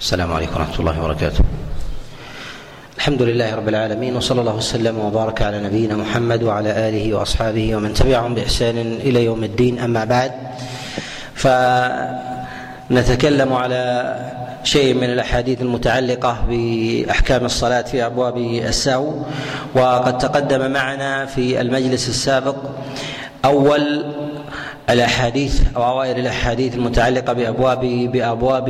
السلام عليكم ورحمة الله وبركاته. الحمد لله رب العالمين وصلى الله وسلم وبارك على نبينا محمد وعلى آله وأصحابه ومن تبعهم بإحسان إلى يوم الدين أما بعد فنتكلم على شيء من الأحاديث المتعلقة بأحكام الصلاة في أبواب السهو وقد تقدم معنا في المجلس السابق أول الأحاديث أو أوائل الأحاديث المتعلقة بأبواب بأبواب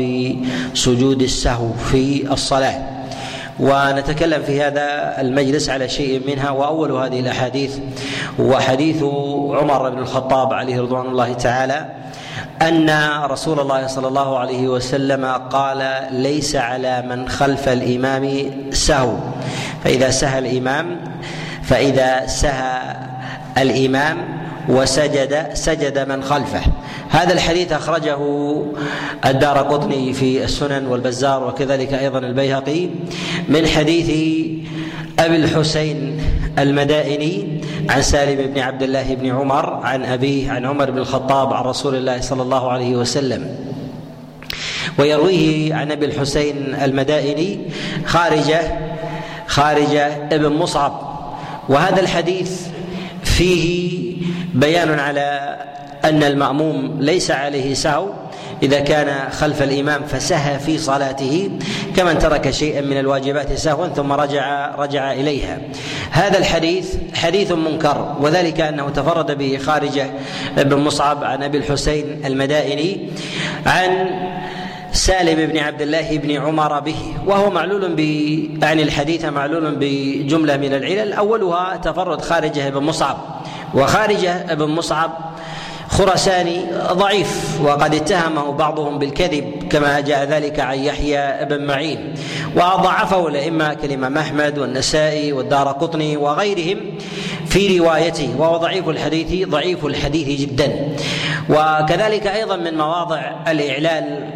سجود السهو في الصلاة. ونتكلم في هذا المجلس على شيء منها وأول هذه الأحاديث هو حديث عمر بن الخطاب عليه رضوان الله تعالى أن رسول الله صلى الله عليه وسلم قال ليس على من خلف الإمام سهو. فإذا سهى الإمام فإذا سهى الإمام وسجد سجد من خلفه. هذا الحديث أخرجه الدار قطني في السنن والبزار وكذلك أيضا البيهقي من حديث أبي الحسين المدائني عن سالم بن عبد الله بن عمر عن أبيه عن عمر بن الخطاب عن رسول الله صلى الله عليه وسلم. ويرويه عن أبي الحسين المدائني خارجة خارجة ابن مصعب. وهذا الحديث فيه بيان على أن المأموم ليس عليه سهو. إذا كان خلف الإمام فسهى في صلاته كمن ترك شيئا من الواجبات سهوا ثم رجع رجع إليها. هذا الحديث حديث منكر وذلك أنه تفرد به خارجه بن مصعب عن أبي الحسين المدائني عن سالم بن عبد الله بن عمر به وهو معلول ب يعني الحديث معلول بجملة من العلل. أولها تفرد خارجه بن مصعب. وخارجه بن مصعب خرساني ضعيف وقد اتهمه بعضهم بالكذب كما جاء ذلك عن يحيى بن معين. وضعفه الأئمة كالامام احمد والنسائي والدار قطني وغيرهم في روايته وهو ضعيف الحديث ضعيف الحديث جدا. وكذلك أيضا من مواضع الإعلال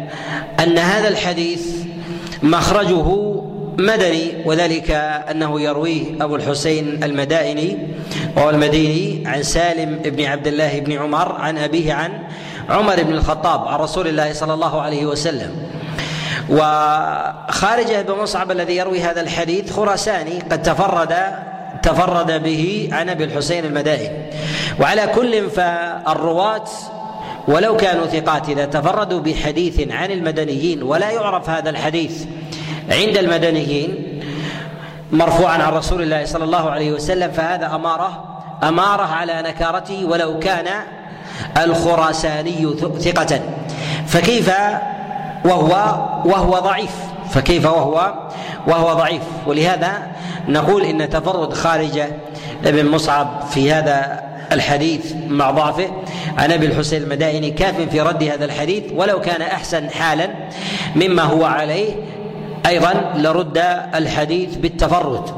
أن هذا الحديث مخرجه مدني وذلك أنه يرويه أبو الحسين المدائني وهو المديني عن سالم بن عبد الله بن عمر عن أبيه عن عمر بن الخطاب عن رسول الله صلى الله عليه وسلم. وخارجه بن مصعب الذي يروي هذا الحديث خراساني قد تفرد تفرد به عن أبي الحسين المدائني وعلى كل فالرواة ولو كانوا ثقات إذا تفردوا بحديث عن المدنيين ولا يعرف هذا الحديث عند المدنيين مرفوعا عن رسول الله صلى الله عليه وسلم فهذا أمارة أمارة على نكارته ولو كان الخراساني ثقة. فكيف وهو وهو ضعيف؟ فكيف وهو وهو ضعيف؟ ولهذا نقول إن تفرد خارجة ابن مصعب في هذا الحديث مع ضعفه. عن أبي الحسين المدائني كاف في رد هذا الحديث ولو كان أحسن حالا مما هو عليه أيضا لرد الحديث بالتفرد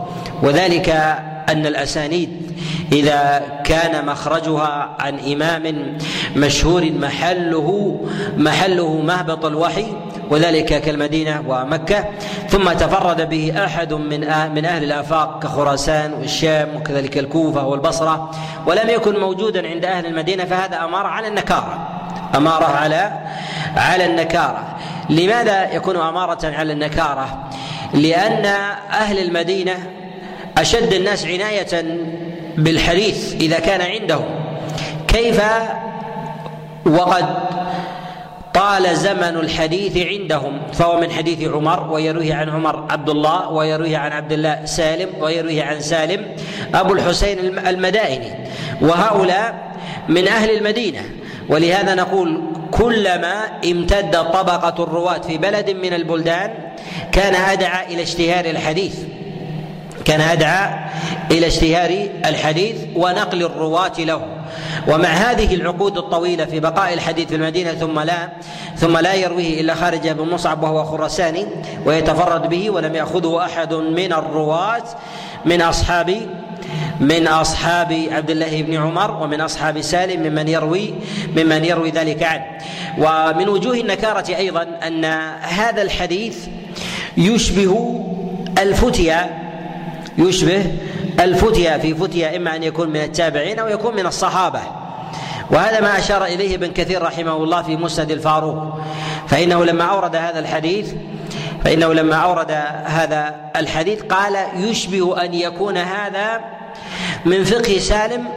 وذلك أن الأسانيد إذا كان مخرجها عن إمام مشهور محله محله مهبط الوحي وذلك كالمدينة ومكة ثم تفرد به أحد من من أهل الآفاق كخراسان والشام وكذلك الكوفة والبصرة ولم يكن موجودا عند أهل المدينة فهذا اماره على النكارة أماره على على النكارة. لماذا يكون أمارة على النكارة؟ لأن أهل المدينة أشد الناس عناية بالحديث إذا كان عندهم. كيف وقد طال زمن الحديث عندهم؟ فهو من حديث عمر ويرويه عن عمر عبد الله ويرويه عن عبد الله سالم ويرويه عن سالم أبو الحسين المدائني. وهؤلاء من أهل المدينة. ولهذا نقول كلما امتدت طبقة الرواة في بلد من البلدان كان أدعى إلى اشتهار الحديث. كان أدعى إلى اشتهار الحديث ونقل الرواة له. ومع هذه العقود الطويلة في بقاء الحديث في المدينة ثم لا ثم لا يرويه إلا خارج بن مصعب وهو خراساني ويتفرد به ولم يأخذه أحد من الرواة من أصحاب من أصحاب عبد الله بن عمر ومن أصحاب سالم ممن يروي ممن يروي ذلك عنه. ومن وجوه النكارة أيضا أن هذا الحديث يشبه الفتيا يشبه الفتيا في فتيا إما أن يكون من التابعين أو يكون من الصحابة. وهذا ما أشار إليه ابن كثير رحمه الله في مسند الفاروق. فإنه لما أورد هذا الحديث فإنه لما أورد هذا الحديث قال يشبه أن يكون هذا من فقه سالم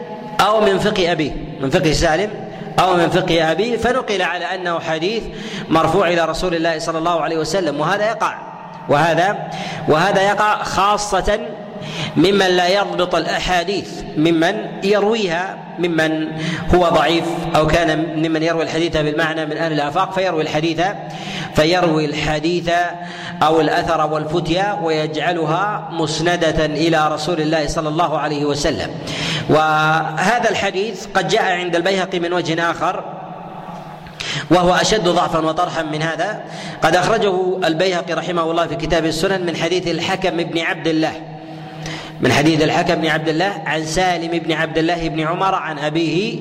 أو من فقه أبيه من فقه سالم أو من فقه أبيه فنقل على أنه حديث مرفوع إلى رسول الله صلى الله عليه وسلم وهذا يقع وهذا وهذا يقع خاصة ممن لا يضبط الأحاديث ممن يرويها ممن هو ضعيف أو كان ممن يروي الحديث بالمعنى من أهل الآفاق فيروي الحديث فيروي الحديث أو الأثر والفتيا ويجعلها مسندة إلى رسول الله صلى الله عليه وسلم. وهذا الحديث قد جاء عند البيهقي من وجه آخر وهو أشد ضعفا وطرحا من هذا. قد أخرجه البيهقي رحمه الله في كتاب السنن من حديث الحكم بن عبد الله. من حديث الحكم بن عبد الله عن سالم بن عبد الله بن عمر عن أبيه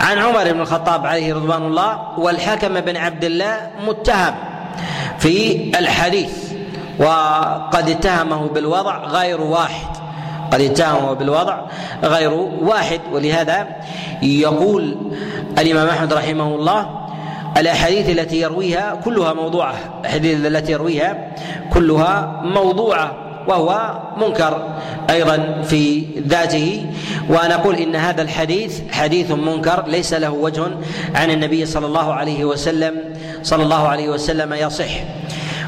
عن عمر بن الخطاب عليه رضوان الله والحكم بن عبد الله متهم في الحديث وقد اتهمه بالوضع غير واحد قد اتهمه بالوضع غير واحد ولهذا يقول الإمام أحمد رحمه الله الأحاديث التي يرويها كلها موضوعة الأحاديث التي يرويها كلها موضوعة. وهو منكر أيضا في ذاته ونقول إن هذا الحديث حديث منكر ليس له وجه عن النبي صلى الله عليه وسلم صلى الله عليه وسلم يصح.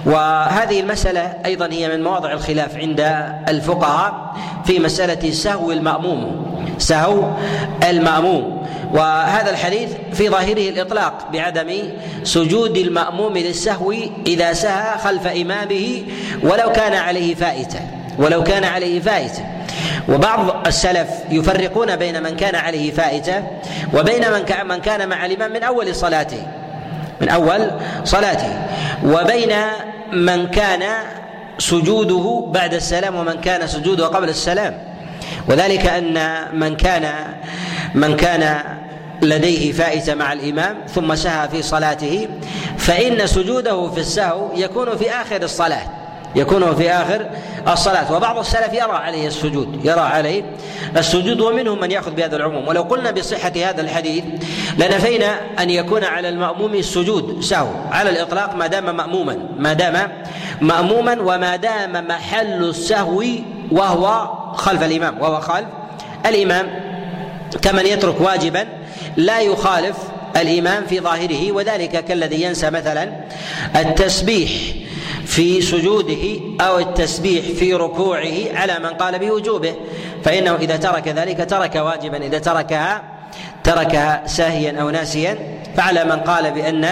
وهذه المسألة أيضا هي من مواضع الخلاف عند الفقهاء في مسألة سهو المأموم. سهو المأموم. وهذا الحديث في ظاهره الإطلاق بعدم سجود المأموم للسهو إذا سهى خلف إمامه ولو كان عليه فائتة ولو كان عليه فائتة. وبعض السلف يفرقون بين من كان عليه فائتة وبين من من كان مع الإمام من أول صلاته من أول صلاته. وبين من كان سجوده بعد السلام ومن كان سجوده قبل السلام. وذلك أن من كان من كان لديه فائته مع الإمام ثم سهى في صلاته فإن سجوده في السهو يكون في آخر الصلاة يكون في آخر الصلاة. وبعض السلف يرى عليه السجود يرى عليه السجود ومنهم من يأخذ بهذا العموم. ولو قلنا بصحة هذا الحديث لنفينا أن يكون على المأموم السجود سهو على الإطلاق ما دام مأموما ما دام مأموما وما دام محل السهو وهو خلف الإمام وهو خلف الإمام. كمن يترك واجبا لا يخالف الامام في ظاهره وذلك كالذي ينسى مثلا التسبيح في سجوده أو التسبيح في ركوعه على من قال بوجوبه فإنه إذا ترك ذلك ترك واجبا إذا تركها تركها ساهيا أو ناسيا فعلى من قال بان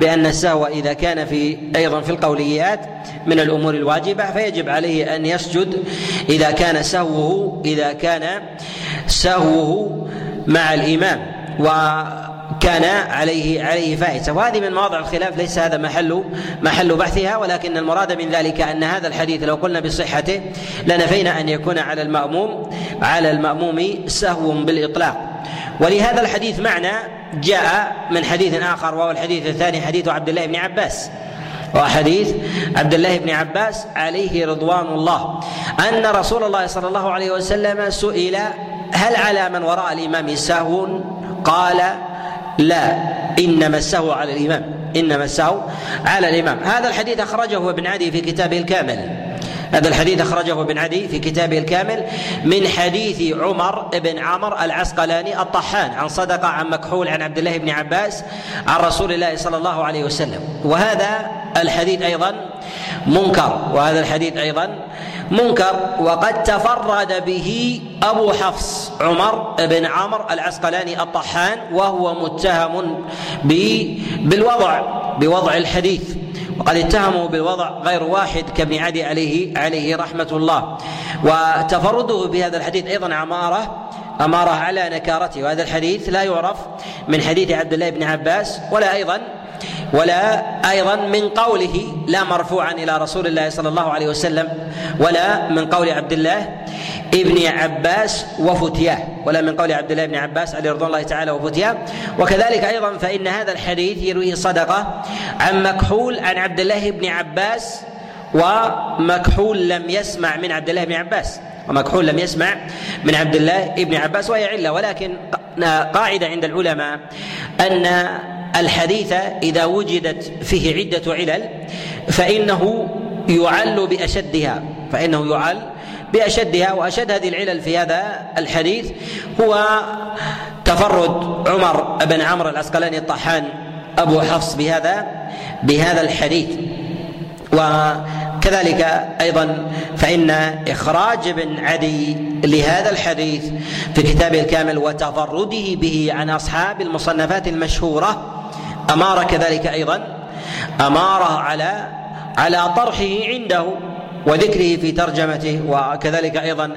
بأن السهو إذا كان في أيضا في القوليات من الأمور الواجبة فيجب عليه أن يسجد إذا كان سهوه إذا كان سهوه مع الإمام وكان عليه عليه فائتة. وهذه من مواضع الخلاف ليس هذا محل محل بحثها ولكن المراد من ذلك أن هذا الحديث لو قلنا بصحته لنفينا أن يكون على الماموم على المأموم سهو بالإطلاق. ولهذا الحديث معنى جاء من حديث آخر وهو الحديث الثاني حديث عبد الله بن عباس. وحديث عبد الله بن عباس عليه رضوان الله. أن رسول الله صلى الله عليه وسلم سئل هل على من وراء الإمام سهو؟ قال لا إنما السهو على الإمام إنما السهو على الإمام. هذا الحديث أخرجه ابن عدي في كتابه الكامل. هذا الحديث أخرجه ابن عدي في كتابه الكامل من حديث عمر بن عمر العسقلاني الطحان عن صدقة عن مكحول عن عبد الله بن عباس عن رسول الله صلى الله عليه وسلم. وهذا الحديث أيضا منكر وهذا الحديث أيضا منكر. وقد تفرد به أبو حفص عمر بن عمر العسقلاني الطحان وهو متهم بالوضع بوضع الحديث. وقد اتهموا بالوضع غير واحد كابن عدي عليه عليه رحمة الله. وتفرده بهذا الحديث أيضا عمارة اماره على نكارته. وهذا الحديث لا يعرف من حديث عبد الله بن عباس ولا أيضا ولا أيضا من قوله لا مرفوعا إلى رسول الله صلى الله عليه وسلم ولا من قول عبد الله. ابن عباس وفتياه ولا من قول عبد الله بن عباس عليه رضوان الله تعالى وفتياه. وكذلك أيضا فإن هذا الحديث يرويه صدقة عن مكحول عن عبد الله بن عباس ومكحول لم يسمع من عبد الله بن عباس ومكحول لم يسمع من عبد الله بن عباس وهي علة. ولكن قاعدة عند العلماء أن الحديث إذا وجدت فيه عدة علل فإنه يعل بأشدها فإنه يعل بأشدها وأشد هذه العلل في هذا الحديث هو تفرد عمر بن عمرو العسقلاني الطحان أبو حفص بهذا بهذا الحديث. وكذلك أيضا فإن إخراج ابن عدي لهذا الحديث في كتابه الكامل وتفرده به عن أصحاب المصنفات المشهورة أمار كذلك أيضا أماره على على طرحه عنده. وذكره في ترجمته وكذلك أيضا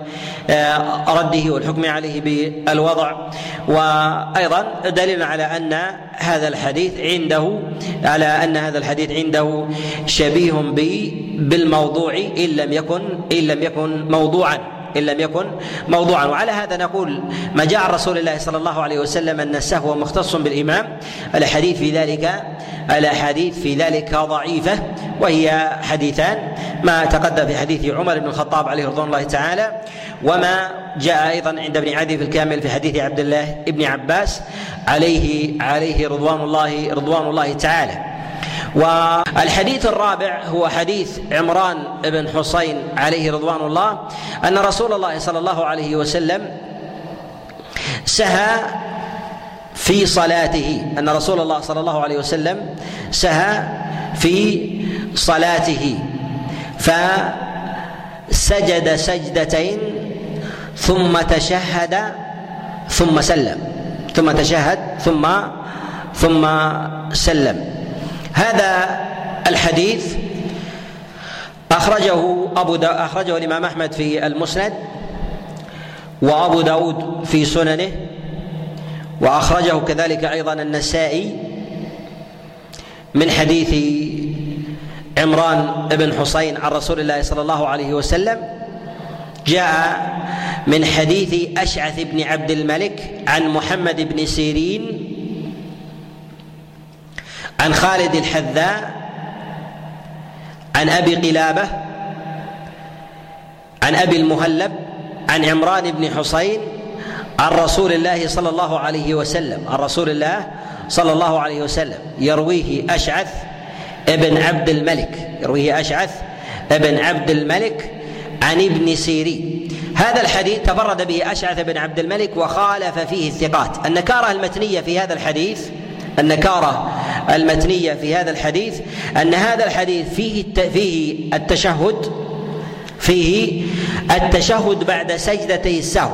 آه، رده والحكم عليه بالوضع. وأيضا دليل على أن هذا الحديث عنده على أن هذا الحديث عنده شبيه بالموضوع إن لم يكن إن لم يكن موضوعا. إن لم يكن موضوعا. وعلى هذا نقول ما جاء عن رسول الله صلى الله عليه وسلم أن السهو مختص بالإمام الاحاديث في ذلك الأحاديث في ذلك ضعيفة وهي حديثان. ما تقدم في حديث عمر بن الخطاب عليه رضوان الله تعالى وما جاء أيضا عند ابن عدي في الكامل في حديث عبد الله بن عباس عليه عليه رضوان الله رضوان الله تعالى. والحديث الرابع هو حديث عمران بن حسين عليه رضوان الله أن رسول الله صلى الله عليه وسلم سهى في صلاته أن رسول الله صلى الله عليه وسلم سهى في صلاته فسجد سجدتين ثم تشهد ثم سلم ثم تشهد ثم ثم سلم. هذا الحديث أخرجه أبو دا أخرجه الإمام أحمد في المسند وأبو داود في سننه وأخرجه كذلك أيضا النسائي من حديث عمران بن حسين عن رسول الله صلى الله عليه وسلم جاء من حديث أشعث بن عبد الملك عن محمد بن سيرين عن خالد الحذاء عن أبي قلابة عن أبي المهلب عن عمران بن حصين عن رسول الله صلى الله عليه وسلم عن رسول الله صلى الله عليه وسلم. يرويه أشعث ابن عبد الملك يرويه أشعث ابن عبد الملك عن ابن سيرين. هذا الحديث تفرد به أشعث بن عبد الملك وخالف فيه الثقات. النكارة المتنية في هذا الحديث النكارة المتنية في هذا الحديث أن هذا الحديث فيه فيه التشهد فيه التشهد بعد سجدتي السهو.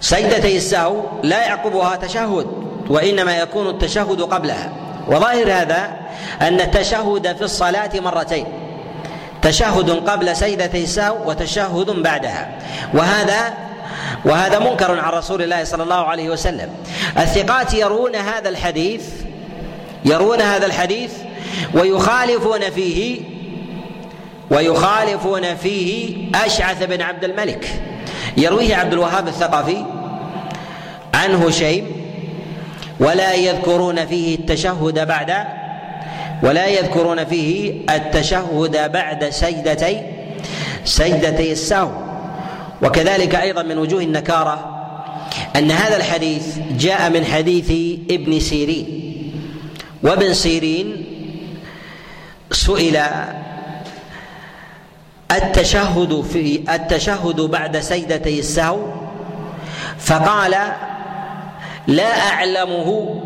سجدتي السهو لا يعقبها تشهد وإنما يكون التشهد قبلها. وظاهر هذا أن التشهد في الصلاة مرتين. تشهد قبل سجدتي السهو وتشهد بعدها. وهذا وهذا منكر عن رسول الله صلى الله عليه وسلم. الثقات يرون هذا الحديث يرون هذا الحديث ويخالفون فيه ويخالفون فيه أشعث بن عبد الملك. يرويه عبد الوهاب الثقفي عن هشيم ولا يذكرون فيه التشهد بعد ولا يذكرون فيه التشهد بعد سجدتي سجدتي السهو. وكذلك أيضا من وجوه النكارة أن هذا الحديث جاء من حديث ابن سيرين. وابن سيرين سئل التشهد في التشهد بعد سيدتي السهو فقال لا أعلمه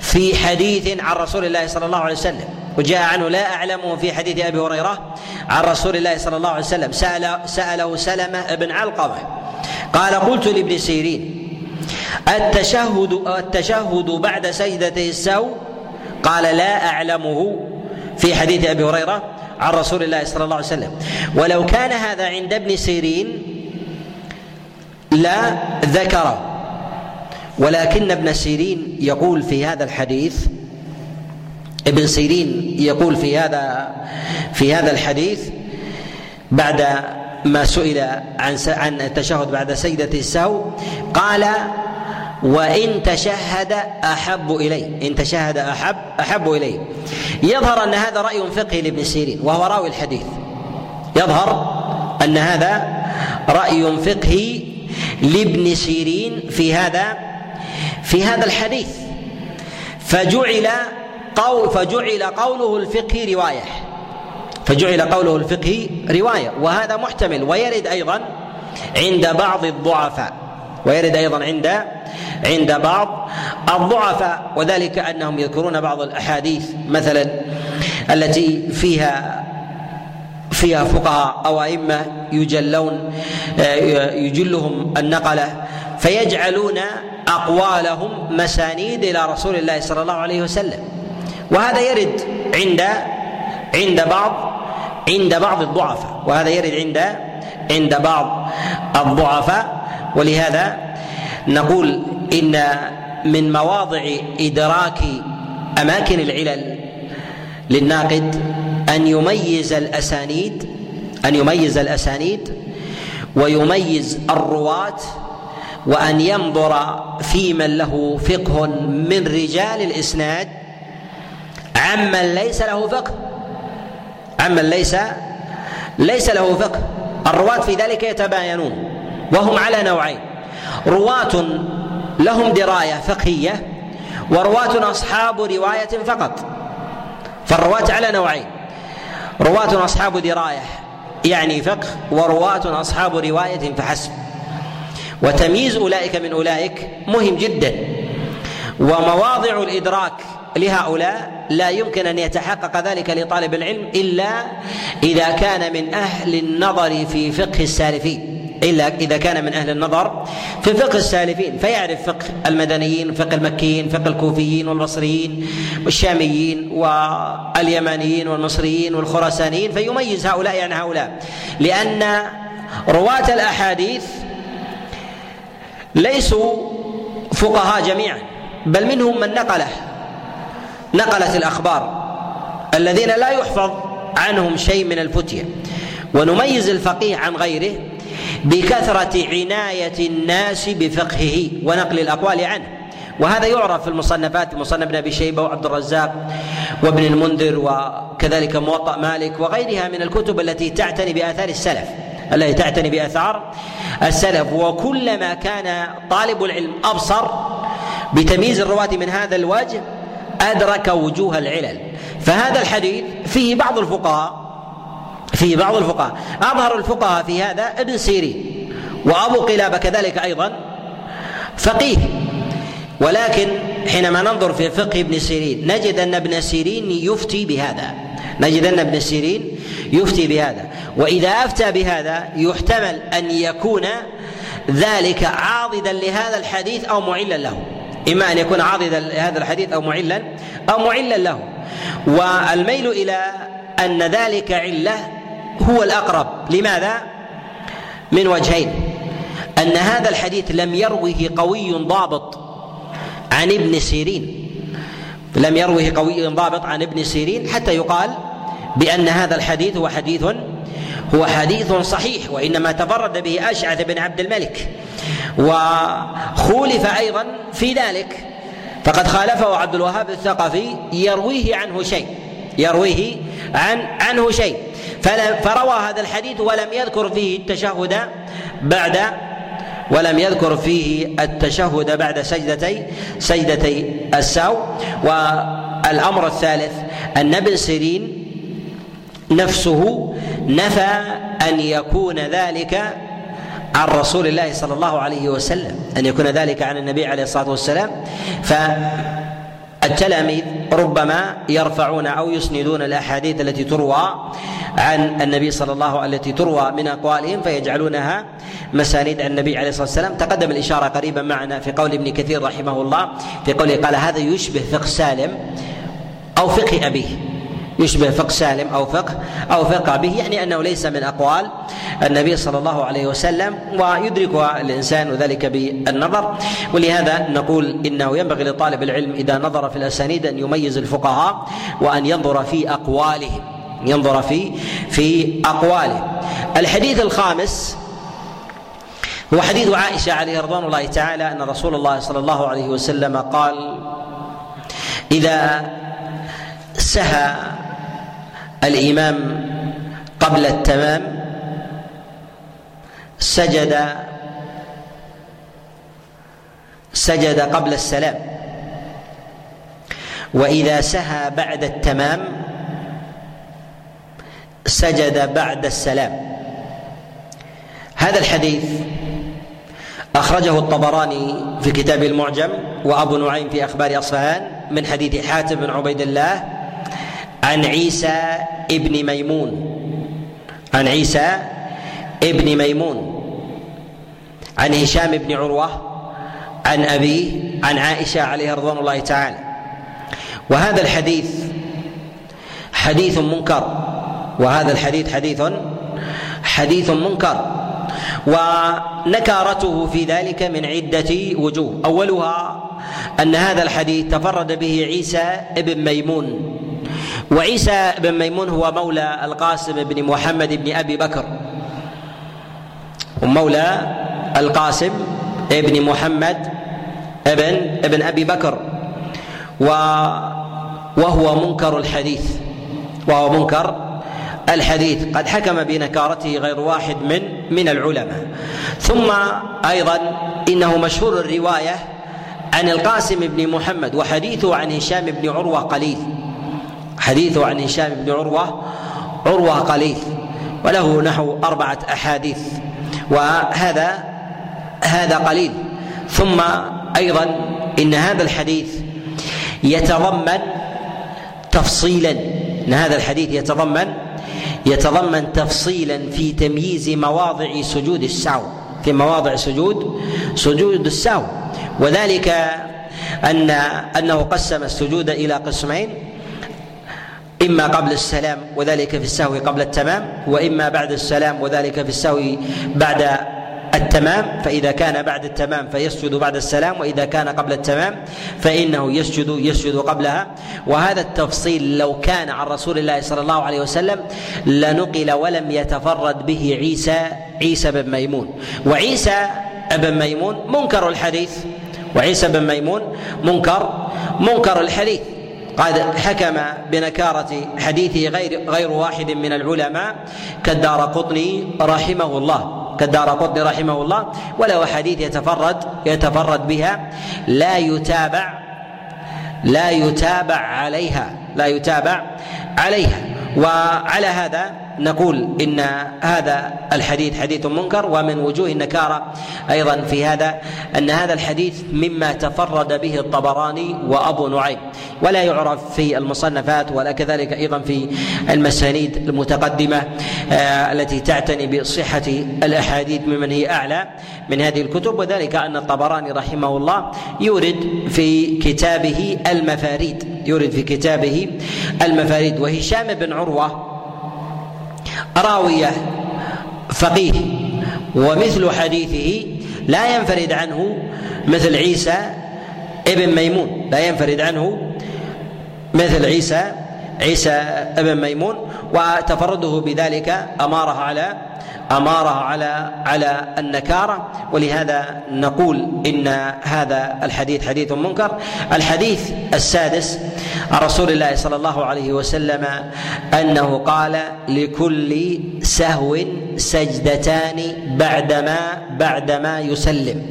في حديث عن رسول الله صلى الله عليه وسلم وجاء عنه لا أعلمه في حديث أبي هريرة عن رسول الله صلى الله عليه وسلم سأل سأله سلمة بن علقمة قال قلت لابن سيرين التشهد التشهد بعد سجدتي السهو قال لا أعلمه في حديث أبي هريرة عن رسول الله صلى الله عليه وسلم. ولو كان هذا عند ابن سيرين لا ذكره. ولكن ابن سيرين يقول في هذا الحديث ابن سيرين يقول في هذا في هذا الحديث بعد ما سئل عن عن التشهد بعد سيدة السهو قال وإن تشهد أحب إلي. إن تشهد أحب أحب إلي. يظهر أن هذا رأي فقهي لابن سيرين وهو راوي الحديث. يظهر أن هذا رأي فقهي لابن سيرين في هذا في هذا الحديث. فجعل قول فجعل قوله الفقهي رواية. فجعل قوله الفقهي رواية. وهذا محتمل ويرد أيضا عند بعض الضعفاء. ويرد أيضا عند عند بعض الضعفاء وذلك أنهم يذكرون بعض الأحاديث مثلا التي فيها فيها فقهاء أو أئمة يجلون يجلهم النقلة فيجعلون أقوالهم مسانيد إلى رسول الله صلى الله عليه وسلم. وهذا يرد عند عند بعض عند بعض الضعفاء وهذا يرد عند عند بعض الضعفاء. ولهذا نقول إن من مواضع إدراك أماكن العلل للناقد أن يميز الأسانيد أن يميز الأسانيد ويميز الرواة وأن ينظر في من له فقه من رجال الإسناد عمن ليس له فقه. عمن ليس ليس له فقه. الرواة في ذلك يتباينون. وهم على نوعين. رواة لهم دراية فقهية ورواة أصحاب رواية فقط. فالرواة على نوعين. رواة أصحاب دراية يعني فقه ورواة أصحاب رواية فحسب. وتمييز أولئك من أولئك مهم جدا. ومواضع الإدراك لهؤلاء لا يمكن أن يتحقق ذلك لطالب العلم إلا إذا كان من أهل النظر في فقه السالفين. إلا إذا كان من أهل النظر في فقه السالفين فيعرف فقه المدنيين فقه المكيين فقه الكوفيين والبصريين والشاميين واليمانيين والمصريين والخراسانيين فيميز هؤلاء عن هؤلاء. لأن رواة الأحاديث ليسوا فقهاء جميعا بل منهم من نقله نقلت الأخبار الذين لا يحفظ عنهم شيء من الفتية. ونميز الفقيه عن غيره بكثرة عناية الناس بفقهه ونقل الأقوال عنه. وهذا يعرف في المصنفات مصنف ابن أبي شيبة وعبد الرزاق وابن المنذر وكذلك موطأ مالك وغيرها من الكتب التي تعتني بآثار السلف التي تعتني بآثار السلف. وكلما كان طالب العلم أبصر بتمييز الرواة من هذا الوجه أدرك وجوه العلل. فهذا الحديث فيه بعض الفقهاء فيه بعض الفقهاء. أظهر الفقهاء في هذا ابن سيرين وأبو قلابة كذلك أيضا فقيه. ولكن حينما ننظر في فقه ابن سيرين نجد أن ابن سيرين يفتي بهذا. نجد أن ابن سيرين يفتي بهذا. وإذا أفتى بهذا يحتمل أن يكون ذلك عاضدا لهذا الحديث أو معلا له. إما أن يكون عاضدا لهذا الحديث أو معلا أو معلا له. والميل إلى أن ذلك علة هو الأقرب. لماذا؟ من وجهين. أن هذا الحديث لم يروه قوي ضابط عن ابن سيرين. لم يروه قوي ضابط عن ابن سيرين حتى يقال بأن هذا الحديث هو حديث هو حديث صحيح وإنما تفرد به أشعث بن عبد الملك وخولف أيضا في ذلك. فقد خالفه عبد الوهاب الثقفي يرويه عنه شيء يرويه عن عنه شيء. فروى هذا الحديث ولم يذكر فيه التشهد بعد ولم يذكر فيه التشهد بعد سجدتي سجدتي الساو. والأمر الثالث أن ابن سيرين نفسه نفى أن يكون ذلك عن رسول الله صلى الله عليه وسلم أن يكون ذلك عن النبي عليه الصلاة والسلام. فالتلاميذ ربما يرفعون أو يسندون الأحاديث التي تروى عن النبي صلى الله عليه التي تروى من أقوالهم فيجعلونها مسانيد عن النبي عليه الصلاة والسلام. تقدم الإشارة قريبا معنا في قول ابن كثير رحمه الله في قوله قال هذا يشبه فقه سالم أو فقه أبيه. يشبه فقه سالم أو فقه أو فقه به يعني أنه ليس من أقوال النبي صلى الله عليه وسلم ويدركها الإنسان ذلك بالنظر. ولهذا نقول إنه ينبغي لطالب العلم إذا نظر في الأسانيد أن يميز الفقهاء وأن ينظر في اقوالهم ينظر في في اقوالهم الحديث الخامس هو حديث عائشة عليه رضوان الله تعالى أن رسول الله صلى الله عليه وسلم قال إذا سهى الإمام قبل التمام سجد سجد قبل السلام. وإذا سهى بعد التمام سجد بعد السلام. هذا الحديث أخرجه الطبراني في كتاب المعجم وأبو نعيم في أخبار أصفهان من حديث حاتم بن عبيد الله عن عيسى ابن ميمون. عن عيسى ابن ميمون. عن هشام بن عروة. عن أبيه عن عائشة عليها رضوان الله تعالى. وهذا الحديث حديث منكر. وهذا الحديث حديث حديث منكر. ونكارته في ذلك من عدة وجوه. أولها أن هذا الحديث تفرد به عيسى ابن ميمون. وعيسى بن ميمون هو مولى القاسم بن محمد بن أبي بكر. ومولى القاسم ابن محمد ابن ابن أبي بكر. و وهو منكر الحديث. وهو منكر الحديث. قد حكم بنكارته غير واحد من من العلماء. ثم أيضا إنه مشهور الرواية عن القاسم بن محمد وحديثه عن هشام بن عروة قليل. حديثه عن هشام بن عروة عروة قليل وله نحو أربعة أحاديث وهذا هذا قليل. ثم أيضا إن هذا الحديث يتضمن تفصيلا إن هذا الحديث يتضمن يتضمن تفصيلا في تمييز مواضع سجود السهو في مواضع سجود سجود السهو. وذلك أن أنه قسم السجود إلى قسمين. إما قبل السلام وذلك في السهو قبل التمام وإما بعد السلام وذلك في السهو بعد التمام. فإذا كان بعد التمام فيسجد بعد السلام وإذا كان قبل التمام فإنه يسجد يسجد قبلها. وهذا التفصيل لو كان عن رسول الله صلى الله عليه وسلم لنقل ولم يتفرد به عيسى عيسى بن ميمون. وعيسى بن ميمون منكر الحديث وعيسى بن ميمون منكر منكر الحديث. قد حكم بنكارة حديثه غير غير واحد من العلماء كالدار قطني رحمه الله كالدار قطني رحمه الله وله حديث يتفرد يتفرد بها لا يتابع لا يتابع عليها لا يتابع عليها. وعلى هذا نقول إن هذا الحديث حديث منكر ومن وجوه النكارة أيضا في هذا أن هذا الحديث مما تفرد به الطبراني وأبو نعيم ولا يعرف في المصنفات ولا كذلك أيضا في المسانيد المتقدمة آه، التي تعتني بصحة الأحاديث ممن هي أعلى من هذه الكتب وذلك أن الطبراني رحمه الله يورد في كتابه المفاريد يورد في كتابه المفاريد وهشام بن عروة راوية فقيه ومثل حديثه لا ينفرد عنه مثل عيسى ابن ميمون لا ينفرد عنه مثل عيسى عيسى ابن ميمون وتفرده بذلك اماره على اماره على على النكارة. ولهذا نقول إن هذا الحديث حديث منكر. الحديث السادس عن رسول الله صلى الله عليه وسلم أنه قال لكل سهو سجدتان بعدما بعدما يسلم.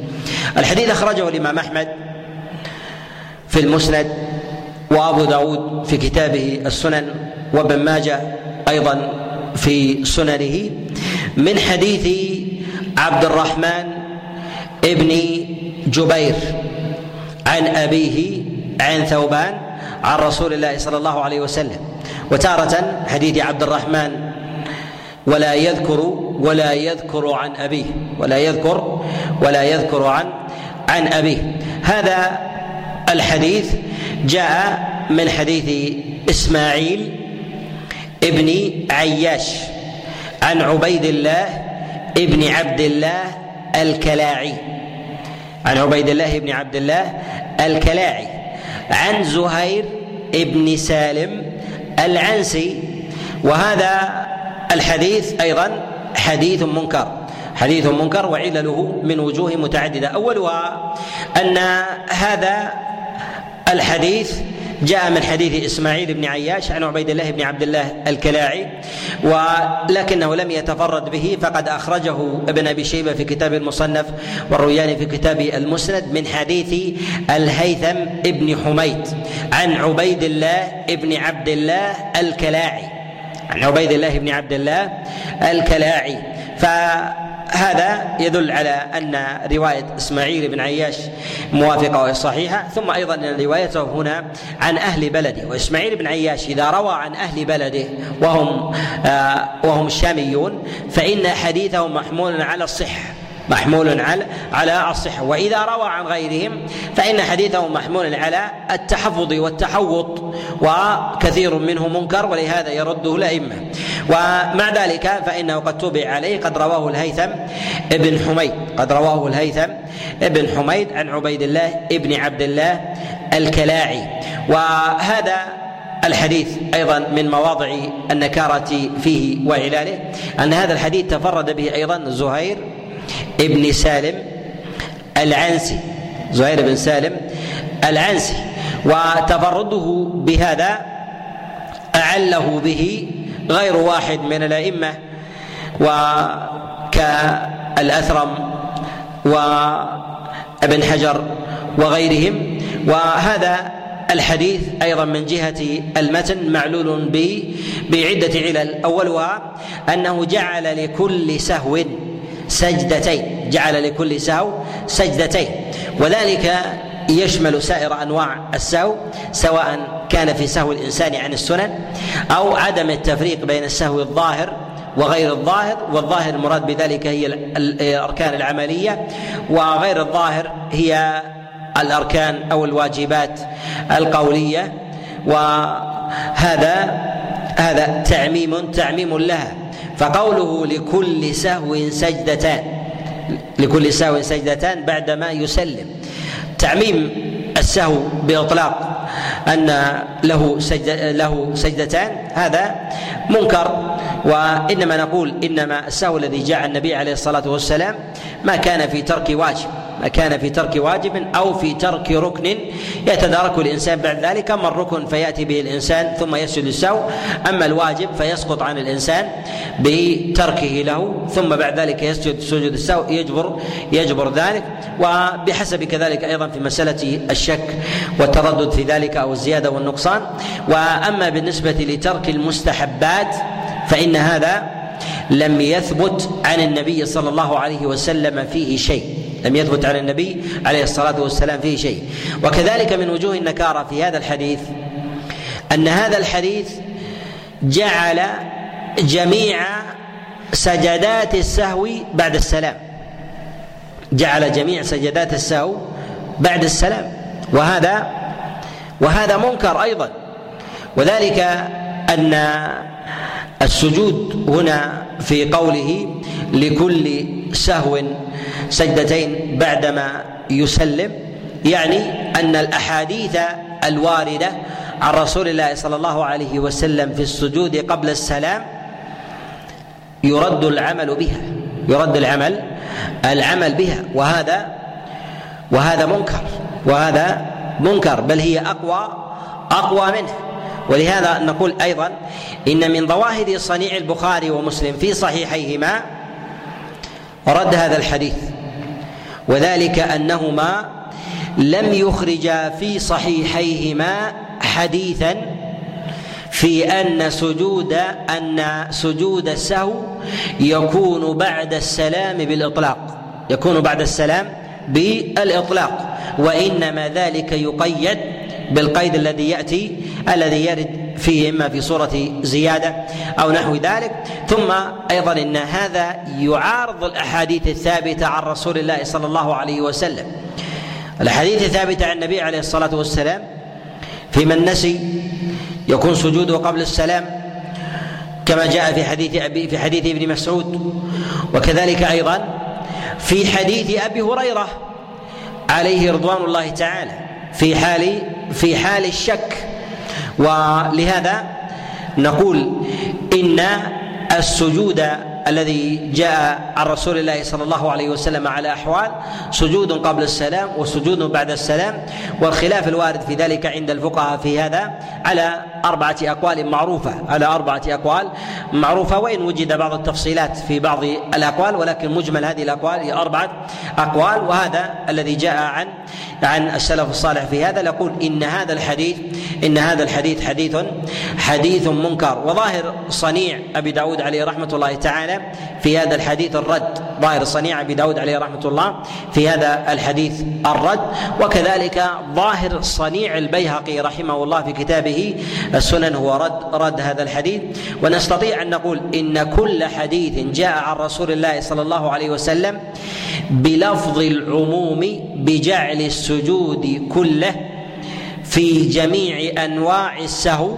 الحديث أخرجه الإمام أحمد في المسند وابو داود في كتابه السنن وابن ماجه أيضا في سننه من حديث عبد الرحمن ابن جبير عن أبيه عن ثوبان عن رسول الله صلى الله عليه وسلم. وتارة حديث عبد الرحمن ولا يذكر ولا يذكر عن أبيه ولا يذكر ولا يذكر عن عن أبيه. هذا الحديث جاء من حديث إسماعيل ابن عياش عن عبيد الله ابن عبد الله الكلاعي. عن عبيد الله بن عبد الله الكلاعي. عن زهير ابن سالم العنسي. وهذا الحديث أيضا حديث منكر. حديث منكر وعلله من وجوه متعددة. أولها أن هذا الحديث جاء من حديث إسماعيل بن عياش عن عبيد الله بن عبد الله الكلاعي ولكنه لم يتفرد به فقد أخرجه ابن أبي شيبة في كتاب المصنف والروياني في كتاب المسند من حديث الهيثم بن حميد عن عبيد الله بن عبد الله الكلاعي عن عبيد الله بن عبد الله الكلاعي. ف هذا يدل على أن رواية إسماعيل بن عياش موافقة وهي صحيحه ثم أيضا أن روايته هنا عن أهل بلده وإسماعيل بن عياش إذا روى عن أهل بلده وهم آه وهم الشاميون فإن حديثه محمول على الصحة. محمول على على الصحة. وإذا روى عن غيرهم فإن حديثه محمول على التحفظ والتحوط وكثير منه منكر ولهذا يرده الأئمة. ومع ذلك فإنه قد تبع عليه قد رواه الهيثم ابن حميد. قد رواه الهيثم ابن حميد عن عبيد الله ابن عبد الله الكلاعي. وهذا الحديث أيضا من مواضع النكارة فيه وعلاله أن هذا الحديث تفرد به أيضا زهير ابن سالم العنسي زهير بن سالم العنسي وتفرده بهذا أعله به غير واحد من الأئمة وكالأثرم وابن حجر وغيرهم. وهذا الحديث أيضا من جهة المتن معلول بعدة علل. أولها أنه جعل لكل سهو سجدتين. جعل لكل سهو سجدتين. وذلك يشمل سائر أنواع السهو سواء كان في سهو الإنسان عن السنن أو عدم التفريق بين السهو الظاهر وغير الظاهر والظاهر المراد بذلك هي الأركان العملية وغير الظاهر هي الأركان أو الواجبات القولية. وهذا هذا تعميم تعميم لها. فقوله لكل سهو سجدتان لكل سهو سجدتان بعدما يسلم. تعميم السهو بإطلاق أن له سجد له سجدتان هذا منكر وإنما نقول إنما السهو الذي جاء النبي عليه الصلاة والسلام ما كان في ترك واجب. ما كان في ترك واجب أو في ترك ركن يتداركه الإنسان بعد ذلك. أما الركن فيأتي به الإنسان ثم يسجد السهو أما الواجب فيسقط عن الإنسان بتركه له ثم بعد ذلك يسجد سجود السهو يجبر يجبر ذلك. وبحسب كذلك أيضا في مسألة الشك والتردد في ذلك أو الزيادة والنقصان. وأما بالنسبة لترك المستحبات فإن هذا لم يثبت عن النبي صلى الله عليه وسلم فيه شيء. لم يثبت عن النبي عليه الصلاة والسلام فيه شيء. وكذلك من وجوه النكارة في هذا الحديث أن هذا الحديث جعل جميع سجدات السهو بعد السلام. جعل جميع سجدات السهو بعد السلام. وهذا وهذا منكر أيضا. وذلك أن السجود هنا في قوله لكل سهو سجدتين بعدما يسلم يعني أن الأحاديث الواردة عن رسول الله صلى الله عليه وسلم في السجود قبل السلام يرد العمل بها يرد العمل العمل بها وهذا وهذا منكر وهذا منكر بل هي أقوى أقوى منه. ولهذا نقول أيضا إن من ظواهر صنيع البخاري ومسلم في صحيحيهما رد هذا الحديث وذلك أنهما لم يخرجا في صحيحيهما حديثا في أن سجود أن سجود السهو يكون بعد السلام بالإطلاق يكون بعد السلام بالإطلاق وإنما ذلك يقيد بالقيد الذي يأتي الذي يرد فيه إما في صورة زيادة أو نحو ذلك. ثم أيضا إن هذا يعارض الأحاديث الثابتة عن رسول الله صلى الله عليه وسلم. الأحاديث الثابتة عن النبي عليه الصلاة والسلام في من نسي يكون سجوده قبل السلام كما جاء في حديث أبي في حديث ابن مسعود. وكذلك أيضا في حديث أبي هريرة عليه رضوان الله تعالى. في حال في حال الشك. ولهذا نقول إن السجود الذي جاء عن رسول الله صلى الله عليه وسلم على أحوال سجود قبل السلام وسجود بعد السلام والخلاف الوارد في ذلك عند الفقهاء في هذا على أربعة أقوال معروفة على أربعة أقوال معروفة وإن وجد بعض التفصيلات في بعض الأقوال ولكن مجمل هذه الأقوال هي أربعة أقوال وهذا الذي جاء عن عن السلف الصالح في هذا. نقول إن هذا الحديث إن هذا الحديث حديث حديث منكر. وظاهر صنيع أبي داود عليه رحمة الله تعالى في هذا الحديث الرد. ظاهر صنيع أبي داود عليه رحمة الله في هذا الحديث الرد. وكذلك ظاهر صنيع البيهقي رحمه الله في كتابه السنن هو رد رد هذا الحديث. ونستطيع أن نقول إن كل حديث جاء عن رسول الله صلى الله عليه وسلم بلفظ العموم بجعل السجود كله في جميع أنواع السهو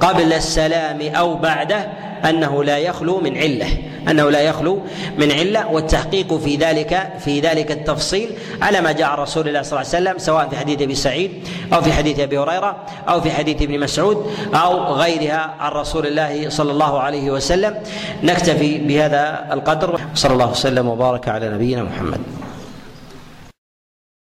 قبل السلام أو بعده أنه لا يخلو من علة أنه لا يخلو من علة والتحقيق في ذلك في ذلك التفصيل على ما جاء رسول الله صلى الله عليه وسلم سواء في حديث أبي سعيد أو في حديث أبي هريرة أو في حديث ابن مسعود أو غيرها عن رسول الله صلى الله عليه وسلم. نكتفي بهذا القدر صلى الله وسلم وبارك على نبينا محمد.